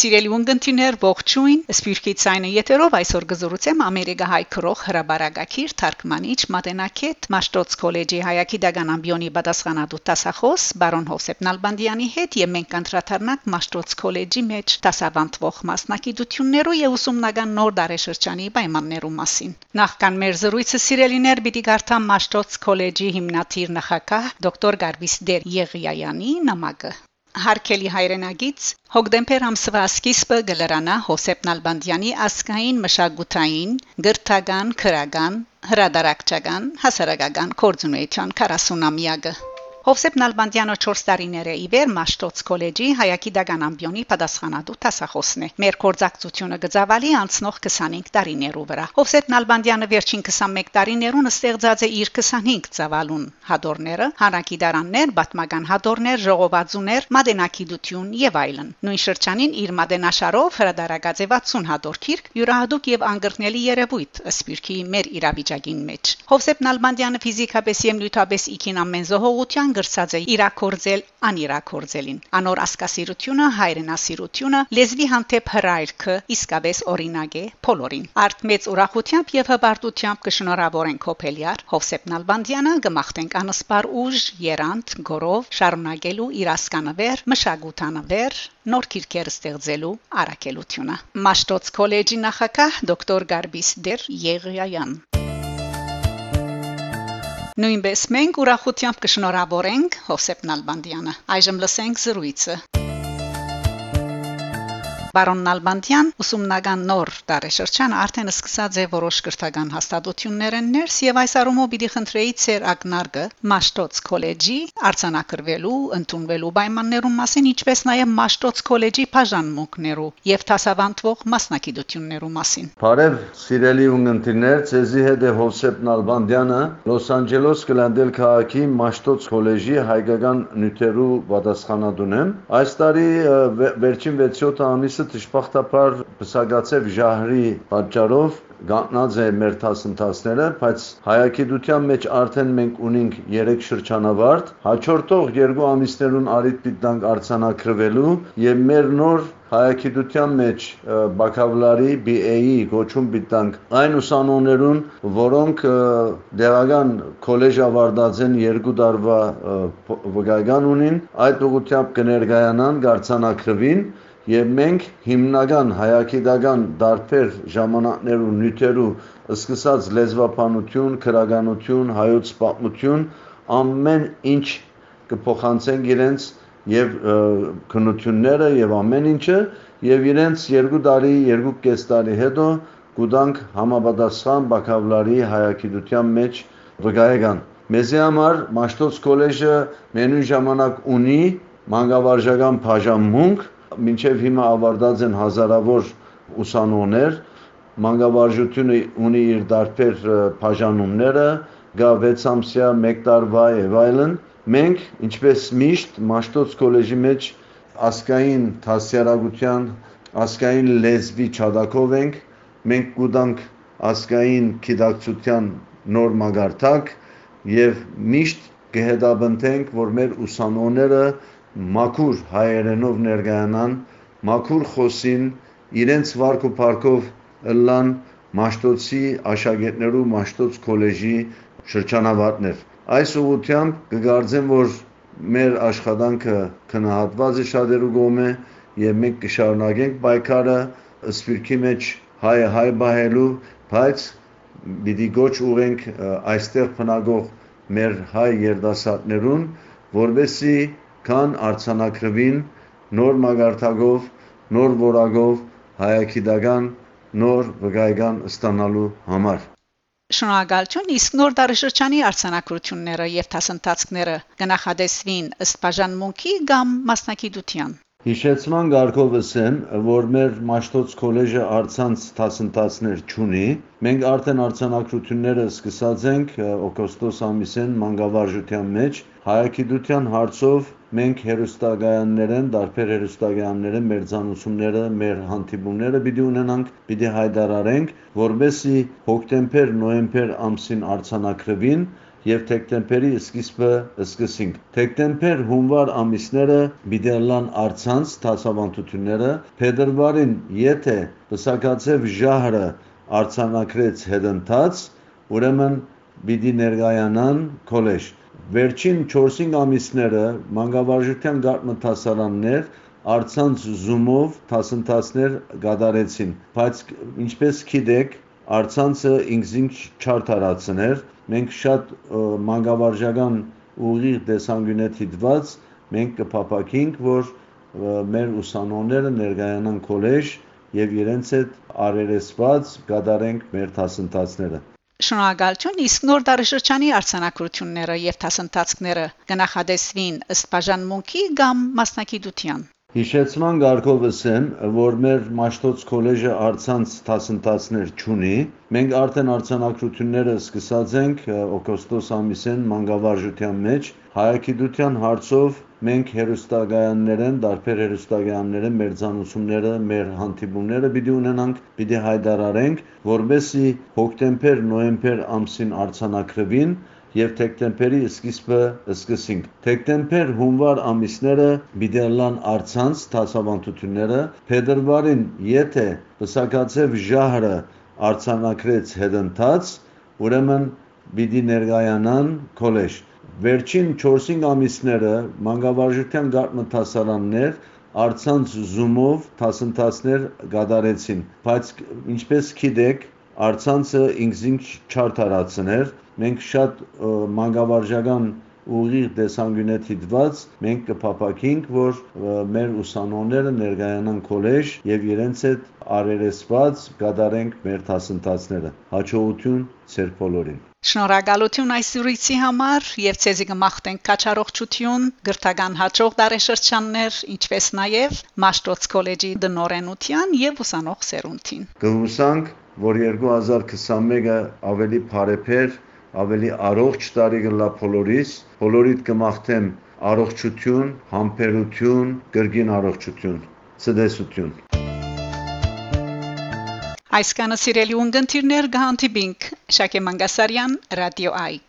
Սիրելի ունգընտիներ ողջույն Սպիրկի ցայնը եթերով այսօր գզրուցեմ Ամերիկա հայ քրող հրաբարագակիր թարգմանիչ Մատենակետ Մաշտոց քոլեջի հայակի դական ամբիոնի պատասխանատու տասախոս բարոն Հովսեփ Նալբանդյանի հետ եւ մենք կանտրաթարնակ Մաշտոց քոլեջի մեջ տասավանդվող մասնակցություններու եւ ուսումնական նոր դարաշրջանի պայմաններու մասին նախքան մեր զրույցը սիրելիներ պիտի գարտամ Մաշտոց քոլեջի հիմնադիր նախակահ դոկտոր Գարվիս Դեր Եղիայանի նամակը Հարկելի հայրենագից հոգդեմպեր ամսվա սկիզբը գլրանա Հոսեփ Նալբանդյանի ասկային մշակութային, գրթական, քրական, հրադարակչական, հասարակական կորձունեության 40-ամյակը Հովսեփ Նալբանդյանը 4 տարիներ է իվեր Մաշտոց քոլեջի հայակի դական ամբիոնի պատասխանատու տասախոսն է։ Մեր կորձակցությունը գծավալի անցնող 25 տարիներու վրա։ Հովսեփ Նալբանդյանը վերջին 21 տարիներուն ստեղծած է իր 25 ծավալուն հադորները, հանրակի դարաններ, բատմական հադորներ, ժողովածուներ, մադենակիդություն եւ այլն։ Նույն շրջանին իր մադենաշարով հրադարագած է 60 հադոր քիրք, յուրահատուկ եւ անգրտնելի երևույթ ըսպիրքի մեր իրավիճակին մեջ։ Հովսեփ Նալբանդյանը ֆիզիկապես եւ նյութապես իքին ամեն զողողության գրծած է իրակորձել անիրակորձելին անոր ասկասիրությունը հայրենասիրությունը լեզվի հանդեպ հրայրքը իսկապես օրինակ է փոլորին արդ մեծ ուրախությամբ եւ հբարտությամբ կշնորհավորենք հոփելյար Հովսեփ Նալբանդյանը գմախտենք անսպար ուժ երանտ գորով շարունակելու իր ասկանավեր մշակութանավեր նոր քիրքեր ստեղծելու արակելությունը Մաշտոց քոլեջի նախակահ դոկտոր Գարբիս Դեր Եղիայան Նույնպես մենք ուրախությամբ կշնորհավորենք Հովսեփ Նալբանդյանը։ Այժմ լսենք զրույցը։ Բարոն Նալբանդյան ուսումնական նոր տարեշրջանը արդեն սկսած է որոշ կրթական հաստատություններ են ներս եւ այս առումով պիտի խնդրեի ցեր ակնարկը Մաշտոց քոլեջի արձանագրվելու, ընդունվելու պայմաններուն մասին, ինչպես նաեւ Մաշտոց քոլեջի բաժանմունքներու եւ տասավանդվող մասնակցություններու մասին։ Բարև սիրելի ունգընտիրներ, ցեզի հետ է Հովսեփ Նալբանդյանը Լոս Անջելոս Գլանդել քաղաքի Մաշտոց քոլեջի հայկական նյութերու պատասխանատուն եմ։ Այս տարի վերջին 6-7 ամիսը Այսը դժբախտաբար բսագացև ժահրի պատճառով գանած է մեր դասընթացները, բայց հայագիտության մեջ արդեն մենք ունենք 3 շրջանավարտ, հաջորդող երկու ամիսներուն արիտ պիտանք արցանակրվելու եւ մեր նոր հայագիտության մեջ բակավլարի BA-ի գոչում պիտանք այն ուսանողներուն, որոնք դեղական քոլեջ ավարտած են երկու տարվա վկայական ունին, այդ ուղղությամբ կներկայանան, գարցանակրվին եւ մենք հիմնական հայագիտական դարբեր ժամանակներու նյութերու սկսած լեզվապանություն, քրագանություն, հայոց պատմություն ամեն ինչ կփոխանցենք իրենց եւ քնությունները եւ ամեն ինչը եւ իրենց երկու տարի, երկու կես տարի հետո կուտանք համապատասխան բակավլարի հայագիտության մեջ վկայական Մեզի համար Մաշտոց քոլեջը մենու ժամանակ ունի մանկավարժական բաժանմունք մինչև հիմա ավարտած են հազարավոր ուսանողներ, մանկավարժությունը ունի իր դարբեր բաժանումները, գա 6 ամսյա, 1 տարվա եւ այլն։ Մենք, ինչպես միշտ, Մաշտոց քոլեջի մեջ ասկային դասյարակության, ասկային լեզվի չադակով ենք, մենք կուտանք ասկային գիտակցության նոր մագարտակ եւ միշտ կհետաբնթենք, որ մեր ուսանողները մաքուր հայերենով ներկայանան, մաքուր խոսին, իրենց վարք ու փառքով ըլլան Մաշտոցի աշակերտներու Մաշտոց քոլեջի շրջանավարտներ։ Այս ուղությամբ կգարձեմ, որ մեր աշխատանքը քնահատված է շատերու կողմէ եւ մենք կշարունակենք պայքարը սպիրկի մեջ հայը հայ բահելու, բայց պիտի գոչ ուղենք այստեղ բնակող մեր հայ երդասարտներուն, որբեսի քան արցանակրվին նոր մագարտակով, նոր որակով հայագիտական նոր վկայական ստանալու համար։ Շնորհակալություն իսկ նոր դարաշրջանի արցանակությունները եւ դասընթացները կնախադեсվին ըստ բաժանմունքի կամ մասնակցության Հիշեցման գարկով ասեմ, որ մեր Մաշտոց քոլեջը արցանց դասընթացներ չունի։ Մենք արդեն արցանակությունները սկսած ենք օգոստոս ամիսին մանկավարժության մեջ հայագիտության հարցով մենք հերոստագայաններեն, դարբեր հերոստագայաններեն մեր ցանուցումները, մեր հանդիպումները պիտի ունենանք, պիտի հայտարարենք, որբեսի հոկտեմբեր, նոյեմբեր ամսին արցանակրվին եւ դեկտեմբերի սկիզբը սկսենք։ Դեկտեմբեր հունվար ամիսները բիդերլան արցանց տասավանդությունները փետրվարին եթե բսակացև ժահրը արցանակրեց հետընթաց, ուրեմն պիտի ներգայանան քոլեջ Վերջին 4-5 ամիսները մանկավարժության գարտնասարաններ արցանց զումով դասընթացներ գդարեցին, բայց ինչպես գիտեք, արցանցը ինքզինք չարթարացներ, մենք շատ մանկավարժական ուղիղ տեսանկյունից դիտված մենք կփապակենք, որ մեր ուսանողները ներկայանան քոլեջ եւ իրենց հետ արերեսված գդարենք մեր դասընթացները Շնորհակալություն իսկ նոր դարաշրջանի արցանակությունները եւ դասընթացները կնախադեсվին ըստ բաժանմունքի կամ մասնակիտության Հիշեցման գարկով ասեմ, որ մեր Մաշտոց քոլեջը արցանց դասընթացներ չունի։ Մենք արդեն արցանակությունները սկսած ենք օգոստոս ամիսին մանկավարժության մեջ հայագիտության հարցով մենք հերոստագայաններեն, դարբեր հերոստագայաններեն մեր ցանուցումները, մեր հանդիպումները պիտի ունենանք, պիտի հայտարարենք, որբեսի հոկտեմբեր, նոյեմբեր ամսին արցանակրվին եւ դեկտեմբերի սկիզբը սկսենք։ Դեկտեմբեր հունվար ամիսները բիդերլան արցանց տասավանդությունները փետրվարին եթե բսակացև ժահրը արցանակրեց հետընթաց, ուրեմն պիտի ներգայանան քոլեջ Վերջին 4-5 ամիսները մանկավարժության գարտնասարաններ արցանց զումով դասընթացներ գդարեցին, բայց ինչպես գիտեք, արցանցը ինքզինք չարթարացներ մենք շատ մանկավարժական ուղիղ տեսանկյունից դիտված մենք կփապակենք, որ մեր ուսանողները ներկայանան քոլեջ եւ իրենց հետ արերեսված գդարենք մեր դասընթացները։ Հաջողություն ցեր բոլորին։ Շնորհակալություն այս ուրիցի համար եւ ցեզի կմախտենք քաչարողջություն, գրթական հաջող դարեշրջաններ, ինչպես նաեւ Մաշտոց քոլեջի դնորենության եւ ուսանող սերունդին։ Կհուսանք, որ 2021-ը ավելի բարեփեր ավելի առողջ տարի գլա բոլորիս, բոլորիդ կմաղթեմ առողջություն, համբերություն, կրգին առողջություն, ցդեսություն։ Այսքանը սիրելի ունգընտիրներ գանտիբինք Շակե Մանգասարյան, Ռադիո Այ